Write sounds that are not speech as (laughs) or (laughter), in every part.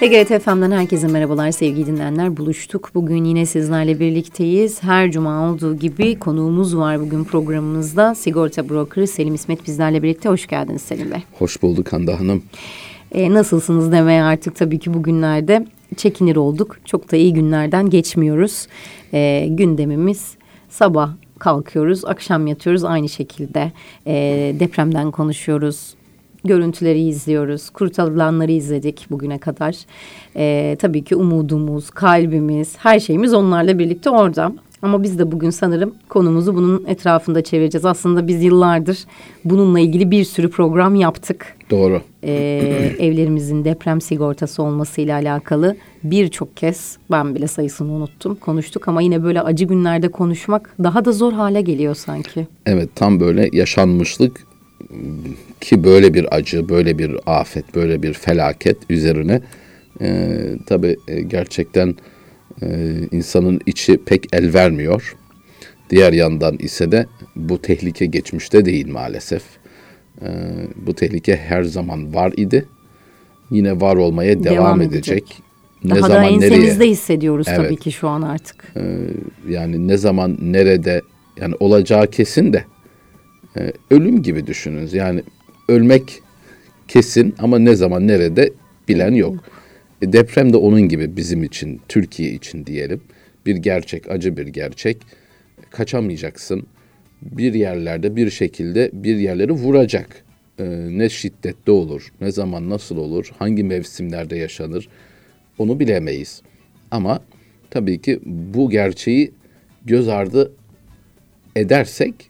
TGRT FM'den herkese merhabalar sevgili dinleyenler. Buluştuk. Bugün yine sizlerle birlikteyiz. Her cuma olduğu gibi konuğumuz var bugün programımızda. Sigorta brokeri Selim İsmet bizlerle birlikte. Hoş geldiniz Selim Bey. Hoş bulduk Handa Hanım. E, nasılsınız demeye artık tabii ki bugünlerde çekinir olduk. Çok da iyi günlerden geçmiyoruz. E, gündemimiz sabah kalkıyoruz, akşam yatıyoruz aynı şekilde. E, depremden konuşuyoruz, görüntüleri izliyoruz. Kurtarılanları izledik bugüne kadar. Ee, tabii ki umudumuz, kalbimiz, her şeyimiz onlarla birlikte orada. Ama biz de bugün sanırım konumuzu bunun etrafında çevireceğiz. Aslında biz yıllardır bununla ilgili bir sürü program yaptık. Doğru. Ee, (clears throat) evlerimizin deprem sigortası olmasıyla alakalı birçok kez ben bile sayısını unuttum konuştuk ama yine böyle acı günlerde konuşmak daha da zor hale geliyor sanki. Evet tam böyle yaşanmışlık ki böyle bir acı, böyle bir afet, böyle bir felaket üzerine e, tabii e, gerçekten e, insanın içi pek el vermiyor. Diğer yandan ise de bu tehlike geçmişte değil maalesef. E, bu tehlike her zaman var idi. Yine var olmaya devam, devam edecek. edecek. Ne Daha zaman, da ensemizde nereye? hissediyoruz evet. tabii ki şu an artık. E, yani ne zaman nerede yani olacağı kesin de e, ölüm gibi düşününüz. Yani ölmek kesin ama ne zaman nerede bilen yok. E, deprem de onun gibi bizim için, Türkiye için diyelim. Bir gerçek, acı bir gerçek. Kaçamayacaksın. Bir yerlerde bir şekilde bir yerleri vuracak. E, ne şiddette olur, ne zaman nasıl olur, hangi mevsimlerde yaşanır onu bilemeyiz. Ama tabii ki bu gerçeği göz ardı edersek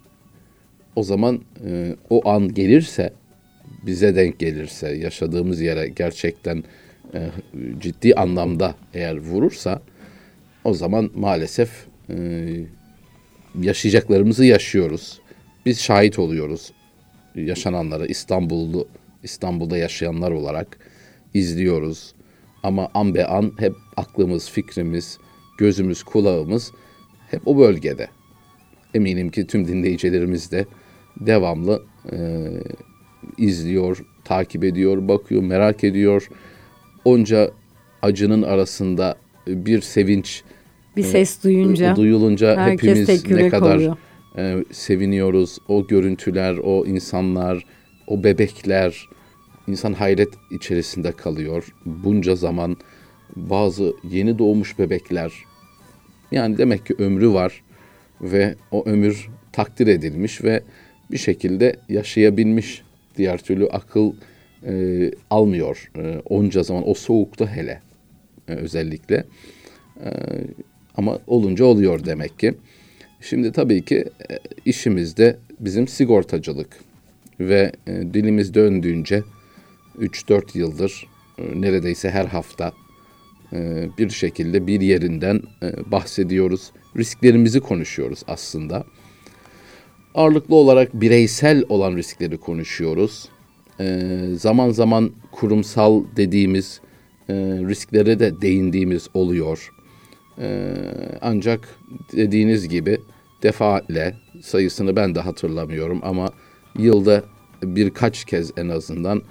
o zaman e, o an gelirse bize denk gelirse yaşadığımız yere gerçekten e, ciddi anlamda eğer vurursa o zaman maalesef e, yaşayacaklarımızı yaşıyoruz. Biz şahit oluyoruz yaşananlara İstanbullu İstanbul'da yaşayanlar olarak izliyoruz. Ama an be an hep aklımız, fikrimiz, gözümüz, kulağımız hep o bölgede. Eminim ki tüm dinleyicilerimiz de devamlı e, izliyor, takip ediyor, bakıyor, merak ediyor. Onca acının arasında bir sevinç bir ses duyunca e, duyulunca hepimiz ne kadar e, seviniyoruz. O görüntüler, o insanlar, o bebekler insan hayret içerisinde kalıyor. Bunca zaman bazı yeni doğmuş bebekler yani demek ki ömrü var ve o ömür takdir edilmiş ve bir şekilde yaşayabilmiş. Diğer türlü akıl e, almıyor e, onca zaman o soğukta hele e, özellikle. E, ama olunca oluyor demek ki. Şimdi tabii ki e, işimizde bizim sigortacılık ve e, dilimiz döndüğünce 3-4 yıldır e, neredeyse her hafta e, bir şekilde bir yerinden e, bahsediyoruz. Risklerimizi konuşuyoruz aslında. Ağırlıklı olarak bireysel olan riskleri konuşuyoruz. Ee, zaman zaman kurumsal dediğimiz e, risklere de değindiğimiz oluyor. Ee, ancak dediğiniz gibi defaatle sayısını ben de hatırlamıyorum ama yılda birkaç kez en azından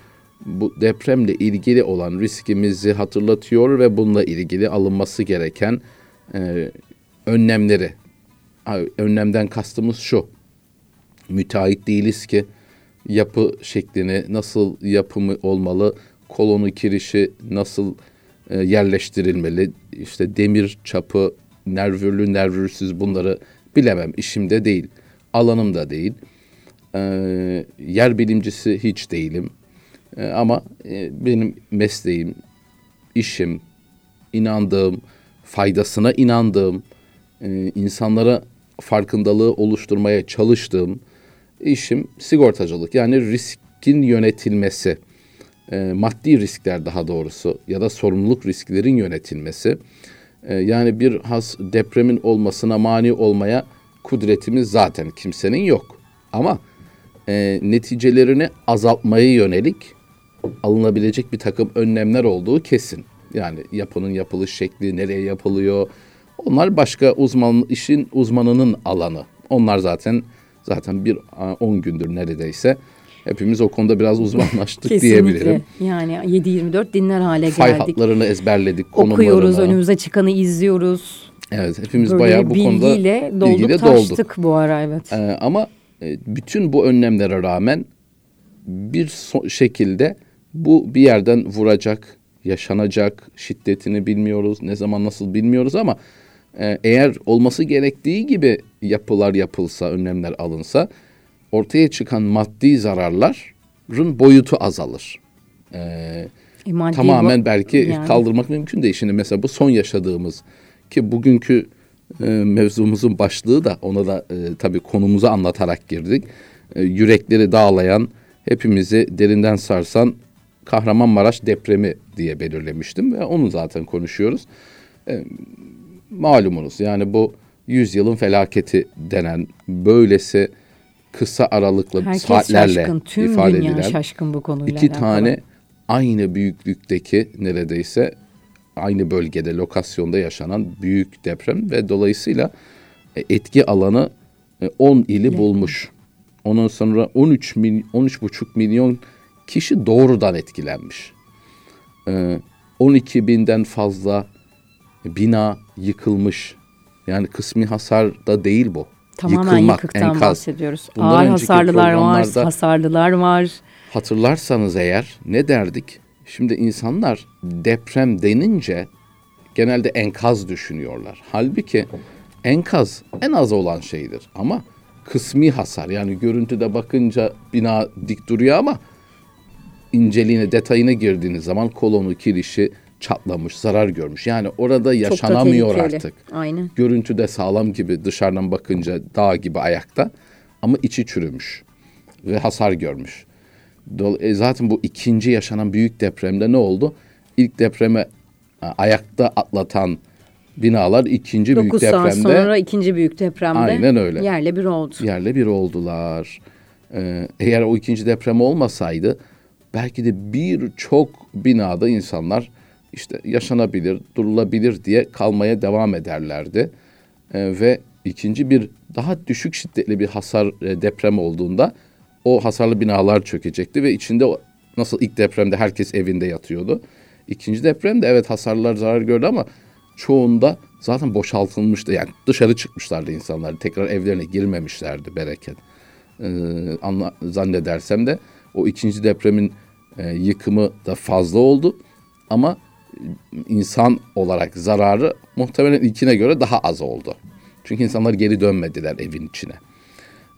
bu depremle ilgili olan riskimizi hatırlatıyor ve bununla ilgili alınması gereken e, önlemleri. Önlemden kastımız şu müteahhit değiliz ki yapı şeklini nasıl yapımı olmalı, kolonu kirişi nasıl e, yerleştirilmeli, işte demir çapı, nervürlü nervürsüz bunları bilemem. İşimde değil, alanımda değil. E, yer bilimcisi hiç değilim. E, ama e, benim mesleğim, işim, inandığım, faydasına inandığım, e, insanlara farkındalığı oluşturmaya çalıştığım, işim sigortacılık yani riskin yönetilmesi, e, maddi riskler daha doğrusu ya da sorumluluk risklerin yönetilmesi. E, yani bir has depremin olmasına mani olmaya kudretimiz zaten kimsenin yok. Ama e, neticelerini azaltmaya yönelik alınabilecek bir takım önlemler olduğu kesin. Yani yapının yapılış şekli, nereye yapılıyor, onlar başka uzman işin uzmanının alanı. Onlar zaten zaten bir 10 gündür neredeyse hepimiz o konuda biraz (laughs) uzmanlaştık diyebilirim. Yani 7-24 dinler hale geldik. Fay hatlarını ezberledik, konumlarını. Okuyoruz, önümüze çıkanı izliyoruz. Evet, hepimiz Böyle bayağı bu konuda bilgiyle dolduk, bilgiyle taştık dolduk. bu ara evet. Ee, ama e, bütün bu önlemlere rağmen bir so- şekilde bu bir yerden vuracak, yaşanacak, şiddetini bilmiyoruz, ne zaman nasıl bilmiyoruz ama e, eğer olması gerektiği gibi yapılar yapılsa, önlemler alınsa ortaya çıkan maddi zararların boyutu azalır. E, e, tamamen belki yani. kaldırmak mümkün değil. Şimdi mesela bu son yaşadığımız ki bugünkü e, mevzumuzun başlığı da ona da e, tabii konumuzu anlatarak girdik. E, yürekleri dağlayan, hepimizi derinden sarsan Kahramanmaraş depremi diye belirlemiştim ve onu zaten konuşuyoruz. E, malumunuz yani bu yüzyılın felaketi denen böylesi kısa aralıklı Herkes saatlerle şaşkın, tüm ifade dünya edilen şaşkın bu konuyla iki alakalı. tane aynı büyüklükteki neredeyse aynı bölgede lokasyonda yaşanan büyük deprem ve dolayısıyla e, etki alanı 10 e, ili bulmuş. Ondan sonra 13 mil, 13,5 milyon kişi doğrudan etkilenmiş. 12 binden fazla bina yıkılmış. Yani kısmi hasar da değil bu. Tamamen Yıkılmak, yıkıktan enkaz. bahsediyoruz. Bundan Ağır hasarlılar var, hasarlılar var. Hatırlarsanız eğer ne derdik? Şimdi insanlar deprem denince genelde enkaz düşünüyorlar. Halbuki enkaz en az olan şeydir ama kısmi hasar yani görüntüde bakınca bina dik duruyor ama inceliğine detayına girdiğiniz zaman kolonu kirişi çatlamış, zarar görmüş. Yani orada yaşanamıyor artık. Aynen. Görüntüde sağlam gibi dışarıdan bakınca dağ gibi ayakta ama içi çürümüş ve hasar görmüş. E zaten bu ikinci yaşanan büyük depremde ne oldu? İlk depreme ayakta atlatan binalar ikinci büyük depremde. 9 saat sonra ikinci büyük depremde. Aynen öyle. Yerle bir oldu. Yerle bir oldular. Ee, eğer o ikinci deprem olmasaydı belki de birçok binada insanlar işte yaşanabilir, durulabilir diye kalmaya devam ederlerdi. Ee, ve ikinci bir daha düşük şiddetli bir hasar e, deprem olduğunda o hasarlı binalar çökecekti ve içinde nasıl ilk depremde herkes evinde yatıyordu. İkinci depremde evet hasarlar zarar gördü ama çoğunda zaten boşaltılmıştı. Yani dışarı çıkmışlardı insanlar. Tekrar evlerine girmemişlerdi bereket. Ee, anla, zannedersem de o ikinci depremin e, yıkımı da fazla oldu. Ama insan olarak zararı muhtemelen ilkine göre daha az oldu. Çünkü insanlar geri dönmediler evin içine.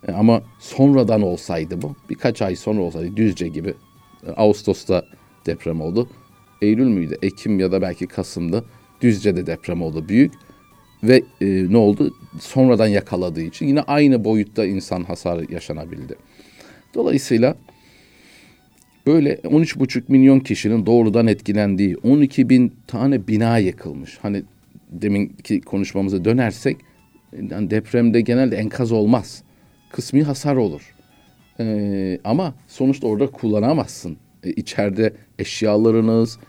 E, ama sonradan olsaydı bu, birkaç ay sonra olsaydı Düzce gibi e, Ağustos'ta deprem oldu. Eylül müydü? Ekim ya da belki Kasım'dı. Düzce'de deprem oldu büyük. Ve e, ne oldu? Sonradan yakaladığı için yine aynı boyutta insan hasarı yaşanabildi. Dolayısıyla böyle 13,5 milyon kişinin doğrudan etkilendiği 12 bin tane bina yıkılmış. Hani deminki konuşmamıza dönersek yani depremde genelde enkaz olmaz kısmi hasar olur. Ee, ama sonuçta orada kullanamazsın. Ee, içeride eşyalarınız,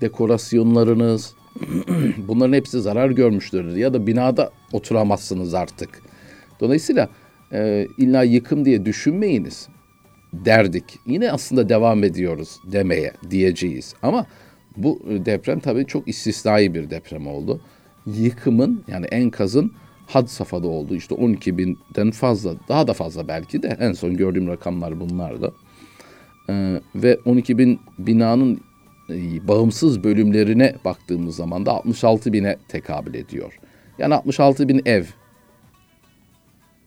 dekorasyonlarınız (clears throat) bunların hepsi zarar görmüştür ya da binada oturamazsınız artık. Dolayısıyla e, illa yıkım diye düşünmeyiniz derdik. Yine aslında devam ediyoruz demeye diyeceğiz. Ama bu deprem tabii çok istisnai bir deprem oldu. Yıkımın yani enkazın had safhada oldu. İşte 12 binden fazla, daha da fazla belki de en son gördüğüm rakamlar bunlardı. Ee, ve 12 bin binanın e, bağımsız bölümlerine baktığımız zaman da 66 bine tekabül ediyor. Yani 66 bin ev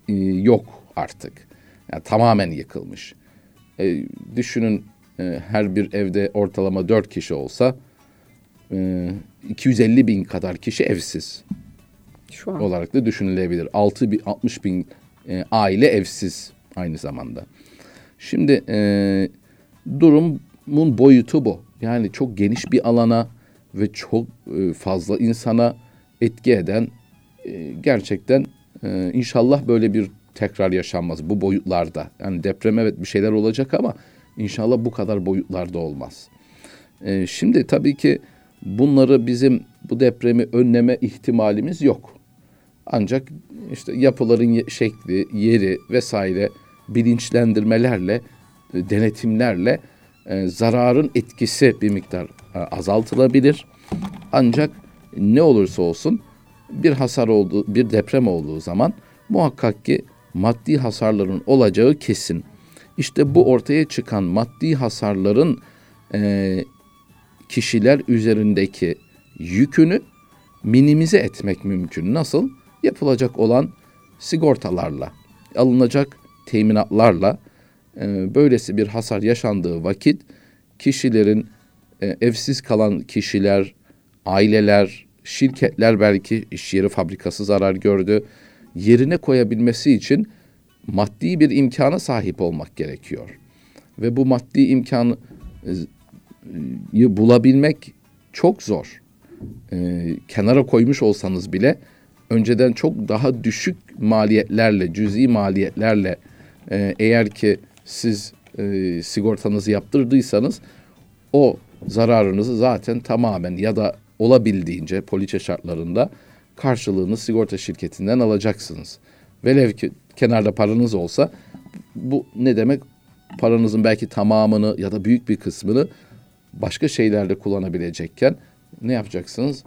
e, yok artık. Yani tamamen yıkılmış. E, düşünün e, her bir evde ortalama 4 kişi olsa e, 250 bin kadar kişi evsiz. Şu an. olarak da düşünülebilir. 6 bin, 60 bin e, aile evsiz aynı zamanda. Şimdi e, durumun boyutu bu. Yani çok geniş bir alana ve çok e, fazla insana etki eden e, gerçekten e, inşallah böyle bir tekrar yaşanmaz bu boyutlarda. Yani deprem evet bir şeyler olacak ama inşallah bu kadar boyutlarda olmaz. E, şimdi tabii ki bunları bizim bu depremi önleme ihtimalimiz yok. Ancak işte yapıların şekli, yeri vesaire bilinçlendirmelerle e, denetimlerle e, zararın etkisi bir miktar e, azaltılabilir. Ancak ne olursa olsun bir hasar olduğu, bir deprem olduğu zaman muhakkak ki maddi hasarların olacağı kesin. İşte bu ortaya çıkan maddi hasarların e, kişiler üzerindeki yükünü minimize etmek mümkün. Nasıl? Yapılacak olan sigortalarla, alınacak teminatlarla e, böylesi bir hasar yaşandığı vakit kişilerin e, evsiz kalan kişiler, aileler, şirketler belki iş yeri fabrikası zarar gördü. Yerine koyabilmesi için maddi bir imkana sahip olmak gerekiyor. Ve bu maddi imkanı e, bulabilmek çok zor. E, kenara koymuş olsanız bile önceden çok daha düşük maliyetlerle, cüzi maliyetlerle e, eğer ki siz e, sigortanızı yaptırdıysanız o zararınızı zaten tamamen ya da olabildiğince poliçe şartlarında karşılığını sigorta şirketinden alacaksınız. Velev ki kenarda paranız olsa bu ne demek? Paranızın belki tamamını ya da büyük bir kısmını başka şeylerde kullanabilecekken ne yapacaksınız?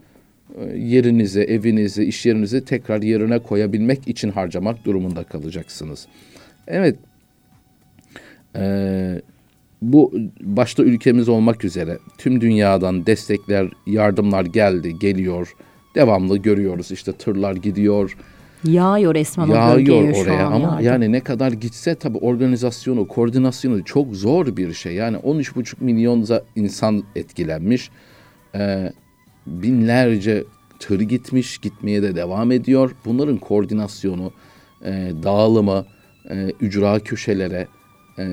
Ee, yerinizi, evinizi, iş yerinizi tekrar yerine koyabilmek için harcamak durumunda kalacaksınız. Evet, ee, bu başta ülkemiz olmak üzere tüm dünyadan destekler, yardımlar geldi, geliyor. Devamlı görüyoruz işte tırlar gidiyor. Yağıyor resmen Yağıyor o oraya ama yardım. yani ne kadar gitse tabii organizasyonu, koordinasyonu çok zor bir şey. Yani 13,5 milyon insan etkilenmiş. Ee, binlerce tır gitmiş, gitmeye de devam ediyor. Bunların koordinasyonu, e, dağılımı, e, ücra köşelere, e,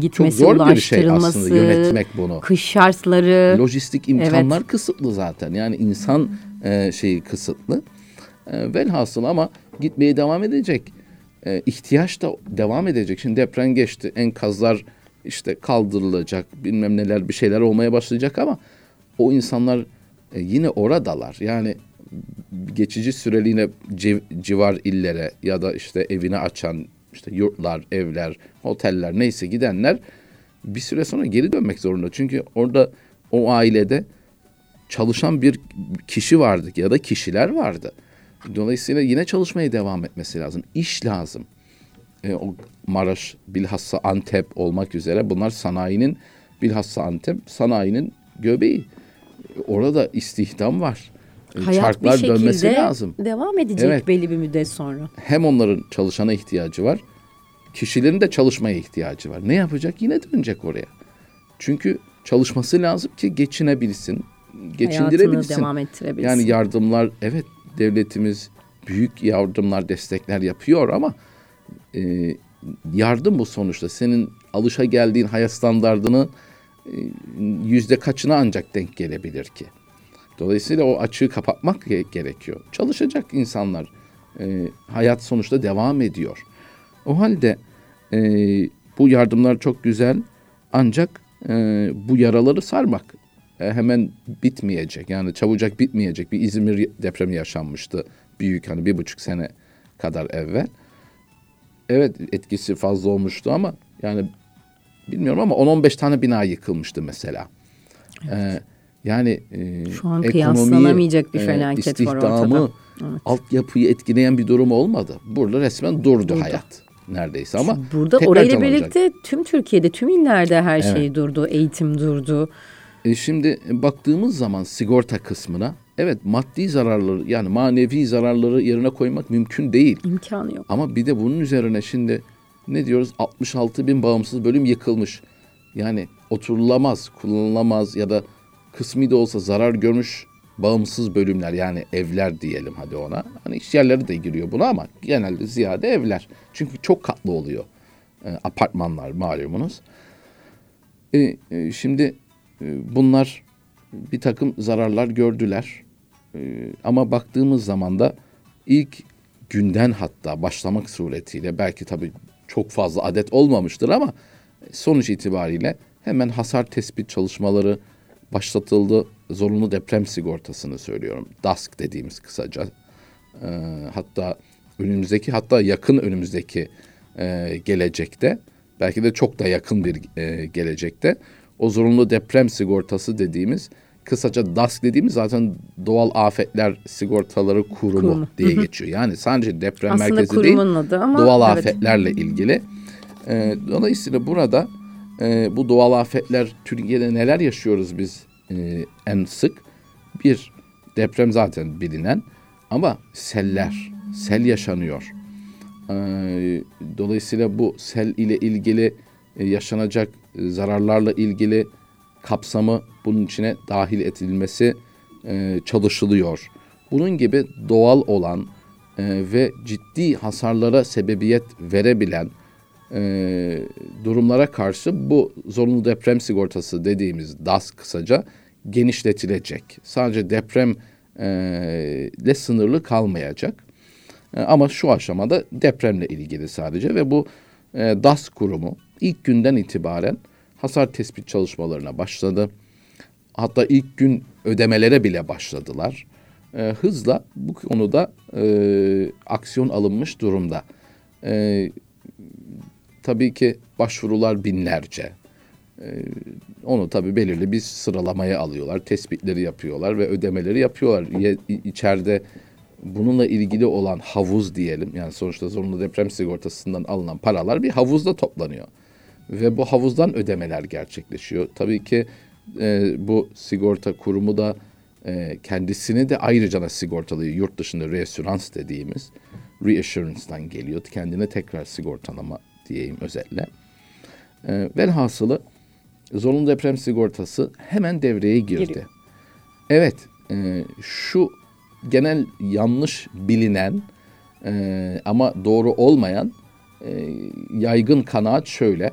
Gitmesi, çok zor bir şey aslında yönetmek bunu. Kış şartları. Lojistik imkanlar evet. kısıtlı zaten. Yani insan e, şeyi kısıtlı. E, velhasıl ama gitmeye devam edecek. E, ihtiyaç da devam edecek. Şimdi deprem geçti. Enkazlar işte kaldırılacak. Bilmem neler bir şeyler olmaya başlayacak ama o insanlar e, yine oradalar. Yani geçici süreliğine civar illere ya da işte evini açan işte yurtlar, evler, oteller neyse gidenler bir süre sonra geri dönmek zorunda. Çünkü orada o ailede çalışan bir kişi vardı ya da kişiler vardı. Dolayısıyla yine çalışmaya devam etmesi lazım. İş lazım. E, o Maraş, bilhassa Antep olmak üzere bunlar sanayinin bilhassa Antep sanayinin göbeği. Orada istihdam var. Hayat Çarklar bir şekilde dönmesi lazım. devam edecek evet. belli bir müddet sonra. Hem onların çalışana ihtiyacı var. Kişilerin de çalışmaya ihtiyacı var. Ne yapacak? Yine dönecek oraya. Çünkü çalışması lazım ki geçinebilsin, geçindirebilsin. Hayatını devam ettirebilsin. Yani yardımlar evet devletimiz büyük yardımlar, destekler yapıyor ama e, yardım bu sonuçta. Senin alışa geldiğin hayat standardını e, yüzde kaçına ancak denk gelebilir ki? Dolayısıyla o açığı kapatmak gerekiyor. Çalışacak insanlar. E, hayat sonuçta devam ediyor. O halde e, bu yardımlar çok güzel ancak e, bu yaraları sarmak e, hemen bitmeyecek. Yani çabucak bitmeyecek. Bir İzmir depremi yaşanmıştı. Büyük hani bir buçuk sene kadar evvel. Evet etkisi fazla olmuştu ama yani bilmiyorum ama 10-15 tane bina yıkılmıştı mesela. Evet. Ee, yani e, şu an kıyaslanamayacak bir e, felaket var ortada. Evet. altyapıyı etkileyen bir durum olmadı. Burada resmen durdu, durdu. hayat neredeyse ama burada orayla birlikte tüm Türkiye'de tüm illerde her evet. şey durdu. Eğitim durdu. E şimdi baktığımız zaman sigorta kısmına evet maddi zararları yani manevi zararları yerine koymak mümkün değil. İmkanı yok. Ama bir de bunun üzerine şimdi ne diyoruz 66 bin bağımsız bölüm yıkılmış. Yani oturulamaz, kullanılamaz ya da kısmi de olsa zarar görmüş bağımsız bölümler yani evler diyelim hadi ona. Hani iş yerleri de giriyor buna ama genelde ziyade evler. Çünkü çok katlı oluyor. E, apartmanlar malumunuz. E, e, şimdi e, bunlar bir takım zararlar gördüler. E, ama baktığımız zaman da ilk günden hatta başlamak suretiyle belki tabii çok fazla adet olmamıştır ama sonuç itibariyle hemen hasar tespit çalışmaları başlatıldı. Zorunlu deprem sigortasını söylüyorum. DASK dediğimiz kısaca. E, hatta önümüzdeki hatta yakın önümüzdeki e, gelecekte belki de çok da yakın bir e, gelecekte o zorunlu deprem sigortası dediğimiz kısaca DASK dediğimiz zaten doğal afetler sigortaları kurumu, kurumu. diye geçiyor. Yani sadece deprem Aslında merkezi değil adı ama, doğal evet. afetlerle ilgili. E, dolayısıyla burada e, bu doğal afetler Türkiye'de neler yaşıyoruz biz e, en sık? Bir deprem zaten bilinen ama seller, sel yaşanıyor. E, dolayısıyla bu sel ile ilgili e, yaşanacak zararlarla ilgili kapsamı bunun içine dahil edilmesi e, çalışılıyor. Bunun gibi doğal olan e, ve ciddi hasarlara sebebiyet verebilen e, durumlara karşı bu zorunlu deprem sigortası dediğimiz DAS kısaca genişletilecek. Sadece deprem ile sınırlı kalmayacak. E, ama şu aşamada depremle ilgili sadece ve bu e, DAS kurumu ilk günden itibaren hasar tespit çalışmalarına başladı. Hatta ilk gün ödemelere bile başladılar. E, hızla bu konuda e, aksiyon alınmış durumda. E, tabii ki başvurular binlerce. E, onu tabii belirli bir sıralamaya alıyorlar, tespitleri yapıyorlar ve ödemeleri yapıyorlar. Ye, bununla ilgili olan havuz diyelim yani sonuçta zorunlu deprem sigortasından alınan paralar bir havuzda toplanıyor ve bu havuzdan ödemeler gerçekleşiyor. Tabii ki e, bu sigorta kurumu da e, kendisini de ayrıca da sigortalıyor. Yurt dışında reassurance dediğimiz reassurance'dan geliyor. Kendine tekrar sigortalama diyeyim özetle. E, velhasılı zorunlu deprem sigortası hemen devreye girdi. Giriyor. Evet, e, şu genel yanlış bilinen e, ama doğru olmayan e, yaygın kanaat şöyle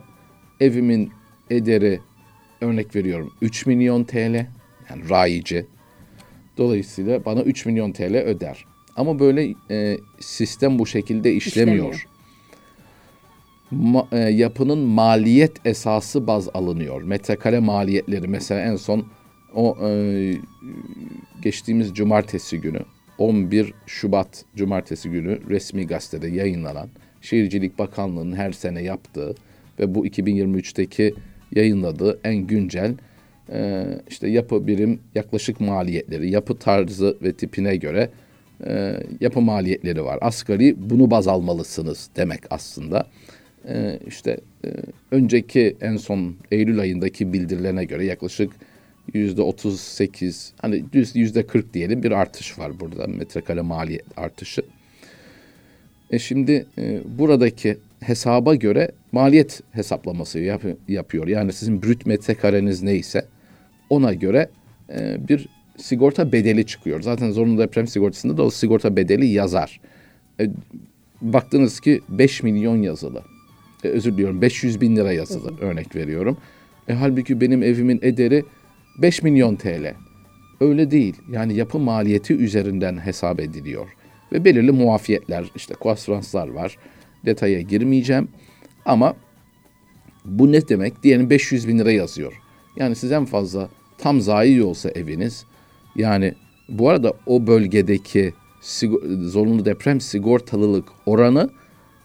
evimin ederi örnek veriyorum 3 milyon TL yani rayici. Dolayısıyla bana 3 milyon TL öder. Ama böyle e, sistem bu şekilde işlemiyor. işlemiyor. Ma, e, yapının maliyet esası baz alınıyor. Metrekare maliyetleri mesela en son o e, geçtiğimiz cumartesi günü 11 Şubat cumartesi günü resmi gazetede yayınlanan Şehircilik Bakanlığı'nın her sene yaptığı ve bu 2023'teki yayınladığı en güncel e, işte yapı birim yaklaşık maliyetleri, yapı tarzı ve tipine göre e, yapı maliyetleri var. Asgari bunu baz almalısınız demek aslında. E, işte önceki en son Eylül ayındaki bildirilene göre yaklaşık yüzde 38 hani yüzde 40 diyelim bir artış var burada metrekare maliyet artışı. E şimdi e, buradaki hesaba göre maliyet hesaplaması yap, yapıyor. Yani sizin brüt metrekareniz neyse ona göre e, bir sigorta bedeli çıkıyor. Zaten zorunlu deprem sigortasında da o sigorta bedeli yazar. E, baktınız ki 5 milyon yazılı. E, özür diliyorum 500 bin lira yazılı hı örnek veriyorum. E, halbuki benim evimin ederi 5 milyon TL. Öyle değil. Yani yapı maliyeti üzerinden hesap ediliyor. Ve belirli muafiyetler işte kuastranslar var detaya girmeyeceğim. Ama bu ne demek? Diyelim 500 bin lira yazıyor. Yani siz en fazla tam zayi olsa eviniz yani bu arada o bölgedeki zorunlu deprem sigortalılık oranı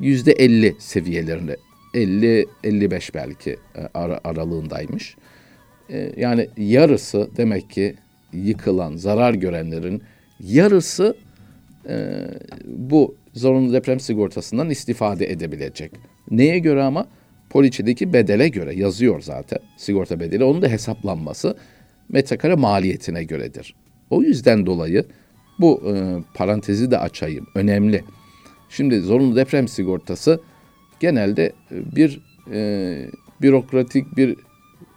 yüzde 50 seviyelerinde 50-55 belki e, ar- aralığındaymış. E, yani yarısı demek ki yıkılan, zarar görenlerin yarısı e, bu zorunlu deprem sigortasından istifade edebilecek. Neye göre ama? Poliçedeki bedele göre yazıyor zaten sigorta bedeli. Onun da hesaplanması metrekare maliyetine göredir. O yüzden dolayı bu e, parantezi de açayım. Önemli. Şimdi zorunlu deprem sigortası genelde e, bir e, bürokratik bir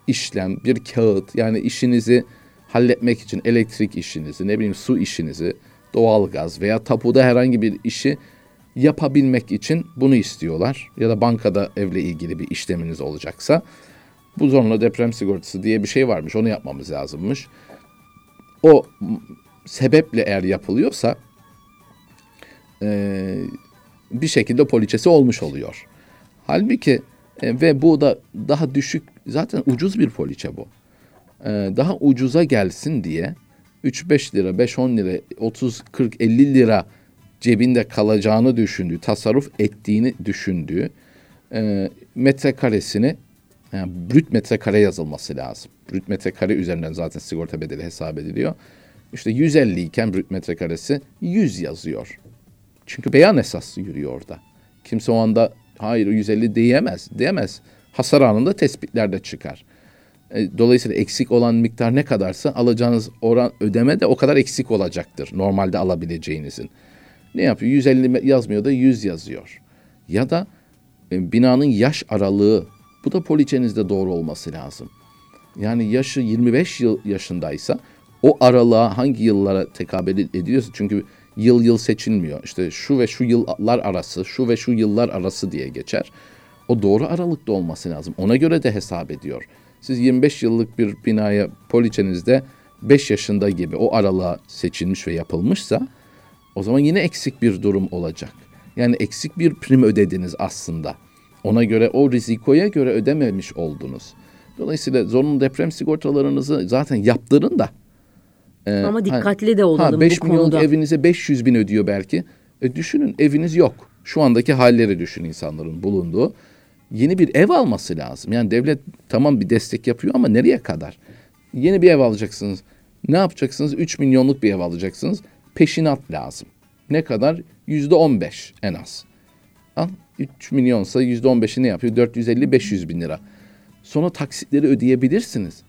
işlem, bir kağıt yani işinizi halletmek için elektrik işinizi, ne bileyim su işinizi, doğalgaz veya tapuda herhangi bir işi yapabilmek için bunu istiyorlar. Ya da bankada evle ilgili bir işleminiz olacaksa bu zorunlu deprem sigortası diye bir şey varmış. Onu yapmamız lazımmış. O sebeple eğer yapılıyorsa e, bir şekilde poliçesi olmuş oluyor. Halbuki e, ve bu da daha düşük zaten ucuz bir poliçe bu. E, daha ucuza gelsin diye 3-5 lira, 5-10 lira, 30, 40, 50 lira cebinde kalacağını düşündüğü, tasarruf ettiğini düşündüğü e, metrekaresini yani brüt metrekare yazılması lazım. Brüt metrekare üzerinden zaten sigorta bedeli hesap ediliyor. İşte 150 iken brüt metrekaresi 100 yazıyor. Çünkü beyan esas yürüyor orada. Kimse o anda hayır 150 diyemez. Diyemez. Hasar anında tespitler de çıkar. E, dolayısıyla eksik olan miktar ne kadarsa alacağınız oran ödeme de o kadar eksik olacaktır. Normalde alabileceğinizin. Ne yapıyor? 150 yazmıyor da 100 yazıyor. Ya da e, binanın yaş aralığı bu da poliçenizde doğru olması lazım. Yani yaşı 25 yıl yaşındaysa o aralığa hangi yıllara tekabül ediyorsa çünkü yıl yıl seçilmiyor. İşte şu ve şu yıllar arası, şu ve şu yıllar arası diye geçer. O doğru aralıkta olması lazım. Ona göre de hesap ediyor. Siz 25 yıllık bir binaya poliçenizde 5 yaşında gibi o aralığa seçilmiş ve yapılmışsa o zaman yine eksik bir durum olacak. Yani eksik bir prim ödediniz aslında. Ona göre o rizikoya göre ödememiş oldunuz. Dolayısıyla zorunlu deprem sigortalarınızı zaten yaptırın da. E, Ama dikkatli hani, de olalım ha, 5 bu milyon konuda. evinize 500 bin ödüyor belki. E, düşünün eviniz yok. Şu andaki halleri düşün insanların bulunduğu. Yeni bir ev alması lazım. Yani devlet tamam bir destek yapıyor ama nereye kadar? Yeni bir ev alacaksınız. Ne yapacaksınız? 3 milyonluk bir ev alacaksınız. Peşinat lazım. Ne kadar? Yüzde on beş en az. Al 3 milyonsa yüzde on beşi ne yapıyor? 450-500 bin lira. Sonra taksitleri ödeyebilirsiniz.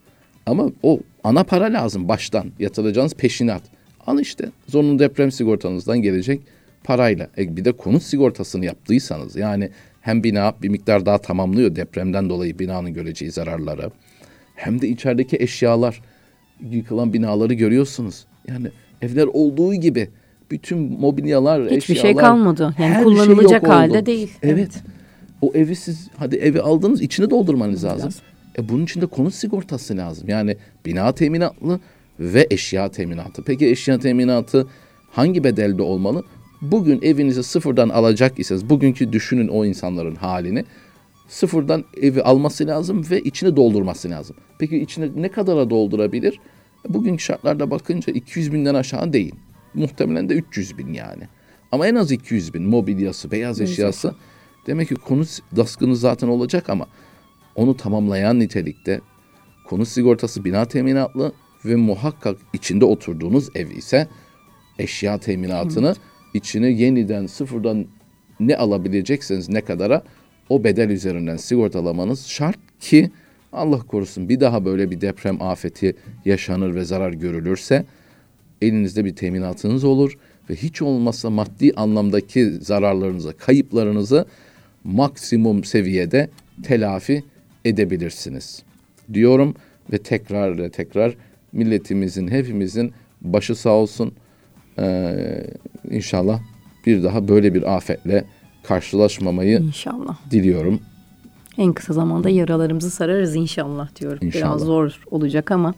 Ama o ana para lazım baştan yatıracağınız peşinat. Al işte zorunlu deprem sigortanızdan gelecek parayla. E bir de konut sigortasını yaptıysanız yani hem bina bir miktar daha tamamlıyor depremden dolayı binanın göreceği zararları. Hem de içerideki eşyalar yıkılan binaları görüyorsunuz. Yani evler olduğu gibi bütün mobilyalar, Hiçbir eşyalar. şey kalmadı. Yani şey kullanılacak şey halde oldu. değil. Evet. evet. O evi siz hadi evi aldınız içini doldurmanız lazım. lazım. E bunun için de konut sigortası lazım. Yani bina teminatlı ve eşya teminatı. Peki eşya teminatı hangi bedelde olmalı? Bugün evinizi sıfırdan alacak iseniz bugünkü düşünün o insanların halini. Sıfırdan evi alması lazım ve içini doldurması lazım. Peki içine ne kadara doldurabilir? Bugünkü şartlarda bakınca 200 binden aşağı değil. Muhtemelen de 300 bin yani. Ama en az 200 bin mobilyası, beyaz eşyası. Demek ki konut daskını zaten olacak ama onu tamamlayan nitelikte konut sigortası bina teminatlı ve muhakkak içinde oturduğunuz ev ise eşya teminatını evet. içine yeniden sıfırdan ne alabilecekseniz ne kadara o bedel üzerinden sigortalamanız şart ki Allah korusun bir daha böyle bir deprem afeti yaşanır ve zarar görülürse elinizde bir teminatınız olur ve hiç olmazsa maddi anlamdaki zararlarınızı, kayıplarınızı maksimum seviyede telafi edebilirsiniz diyorum ve tekrar ve tekrar milletimizin hepimizin başı sağ olsun. Ee, inşallah bir daha böyle bir afetle karşılaşmamayı inşallah diliyorum. En kısa zamanda yaralarımızı sararız inşallah diyorum. İnşallah. Biraz zor olacak ama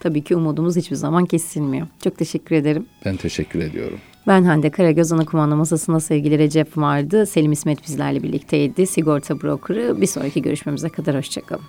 tabii ki umudumuz hiçbir zaman kesilmiyor. Çok teşekkür ederim. Ben teşekkür ediyorum. Ben Hande Karagöz ana kumanda masasında sevgili Recep vardı. Selim İsmet bizlerle birlikteydi. Sigorta brokerı. Bir sonraki görüşmemize kadar hoşçakalın.